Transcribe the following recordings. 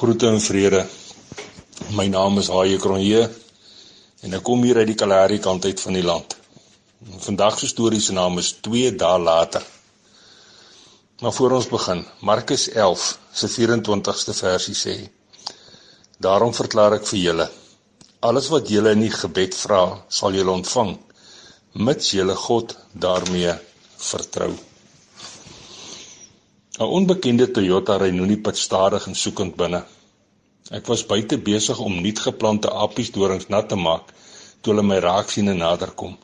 Groete en vrede. My naam is Haie Kronje en ek kom hier uit die Kalahari kant uit van die land. Vandag se storie se naam is 2 dae later. Maar voor ons begin, Markus 11 se 24ste versie sê: Daarom verklaar ek vir julle, alles wat julle in die gebed vra, sal julle ontvang, mits julle God daarmee vertrou. 'n Onbekende Toyota ry nou pad stadig en soekend binne. Ek was buite besig om nuut geplante appies dorings nat te maak toe hulle my raak sien en nader kom.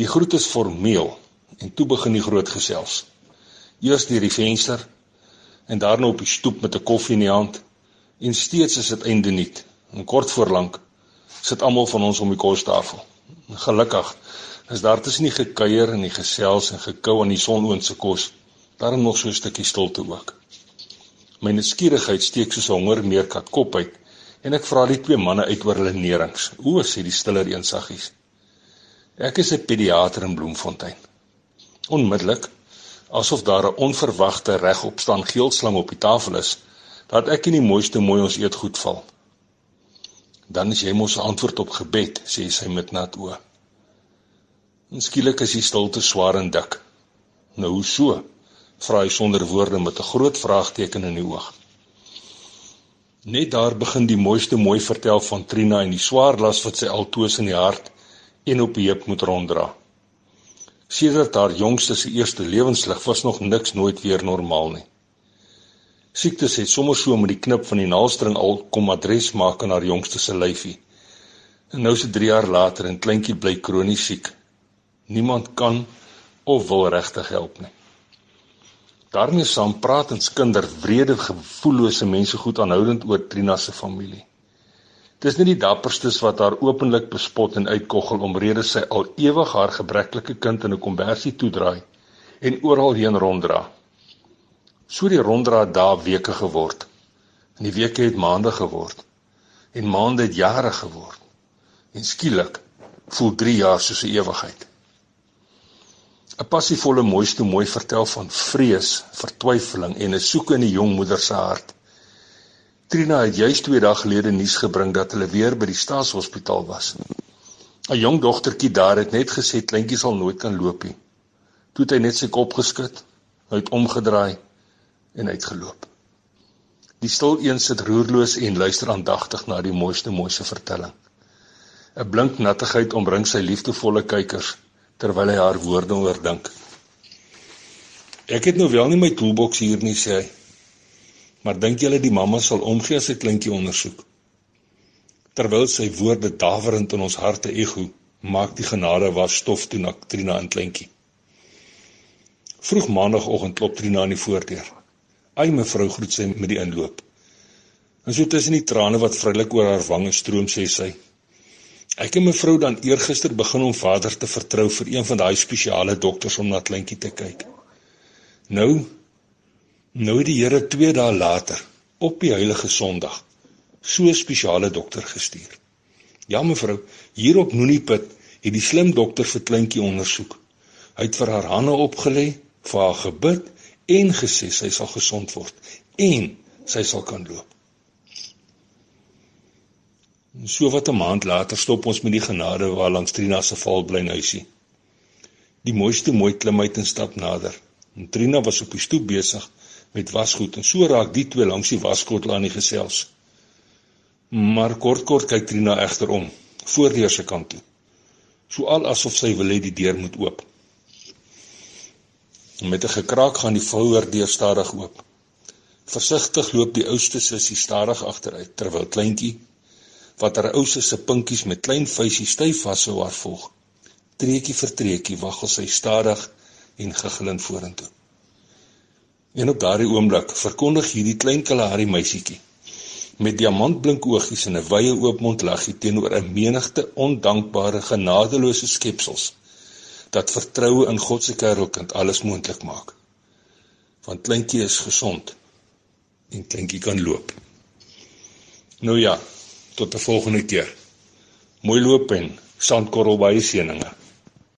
Die groet is formeel en toe begin die groot gesels. Eers deur die venster en daarna op die stoep met 'n koffie in die hand en steeds is dit einde nuut. En kort voor lank sit almal van ons om die kostafel. Gelukkig is daar tussen die gekuier en die gesels en gekou aan die sonoonse kos daarom nog so 'n stukkie stilte ook. My nuuskierigheid steek soos honger meerkat kop uit en ek vra die twee manne uit oor hulle nerings. O, sê die stiller een saggies. Ek is 'n pediater in Bloemfontein. Onmiddellik, asof daar 'n onverwagte regopstaan geelslang op die tafel is, dat ek in die mooiste mooi ons eet goed val. Dan is jy mos 'n antwoord op gebed, sê sy met nat oë. En skielik is die stilte swaar en dik. Nou hoe so? Vra hy sonder woorde met 'n groot vraagteken in die oog. Net daar begin die mooiste mooi vertel van Trina en die swaar las wat sy altoos in die hart en op die heup moet ronddra. Sedert haar jongste se eerste lewenslig was nog niks nooit weer normaal nie. Siektes het sommer so met die knip van die naaldstring al kom adres maak aan haar jongste se lyfie. En nou se 3 jaar later en kleintjie bly kronies siek. Niemand kan of wil regtig help nie daarmee saam praat en skinder wrede gevoellose mense goed aanhoudend oor Trina se familie. Dis nie die dapperstes wat haar openlik bespot en uitkoggel omrede sy al ewig haar gebreklike kind in 'n kombersie toedraai en oral heen ronddra. So die ronddra dae weke geword. En die weke het maande geword. En maande het jare geword. En skielik voel 3 jaar soos 'n ewigheid. 'n passievolle mooiste mooi vertel van vrees, vertwyfeling en 'n soeke in die jong moeder se hart. Trina het juis 2 dae gelede nuus gebring dat hulle weer by die staatshospitaal was. 'n Jong dogtertjie daar het net gesê kleintjie sal nooit kan loop nie. Toe het hy net sy kop geskud, hy het omgedraai en uitgeloop. Die stil een sit roerloos en luister aandagtig na die mooiste mooiste vertelling. 'n Blink nattigheid omring sy liefdevolle kykers terwyl hy haar woorde oordink. Ek het nou wel nie my toolbox hier nie sê. Maar dink julle die mamma sal omgee as sy kleintjie ondersoek? Terwyl sy woorde dawerend in ons harte ego, maak die genade was stof toe na Trina en kleintjie. Vroeg maandagooggend klop Trina aan die voordeur. "Ai mevrou," groet sy met die inloop. En so tussen die trane wat vrylik oor haar wange stroom, sê sy: Ek en mevrou dan eergister begin om vader te vertrou vir een van daai spesiale dokters om na kleintjie te kyk. Nou nou die Here 2 dae later op die heilige Sondag so 'n spesiale dokter gestuur. Ja mevrou, hier op Noonieput het die slim dokter vir kleintjie ondersoek. Hy het vir haar hande opgelê, vir haar gebid en gesê sy sal gesond word en sy sal kan loop. So wat 'n maand later stop ons met die genade waar langs Trina se valblynhuisie. Die mooiste mooi klim uit en stap nader. En Trina was op die stoep besig met wasgoed en so raak die twee langs die waskottel aan die gesels. Maar kort kort kyk Trina egter om, voordeur se kant toe. So al asof sy wil hê die deur moet oop. En met 'n gekraak gaan die voordeur stadig oop. Versigtig loop die oudste sussie stadig agteruit terwyl kleintjie wat haar ouse se pinkies met klein vuisies styf vashou haar volg. Treetjie vir treetjie waggel sy stadig en gegilind vorentoe. En op daardie oomblik verkondig hierdie klein Kalahari meisietjie met diamantblink oogies en 'n wye oop mond laggie teenoor 'n menigte ondankbare genadeloose skepsels dat vertroue in God se kerelkind alles moontlik maak. Want kleintjie is gesond en kleintjie kan loop. Nou ja, tot 'n volgende keer. Mooi loop en sandkorrel baie seëninge.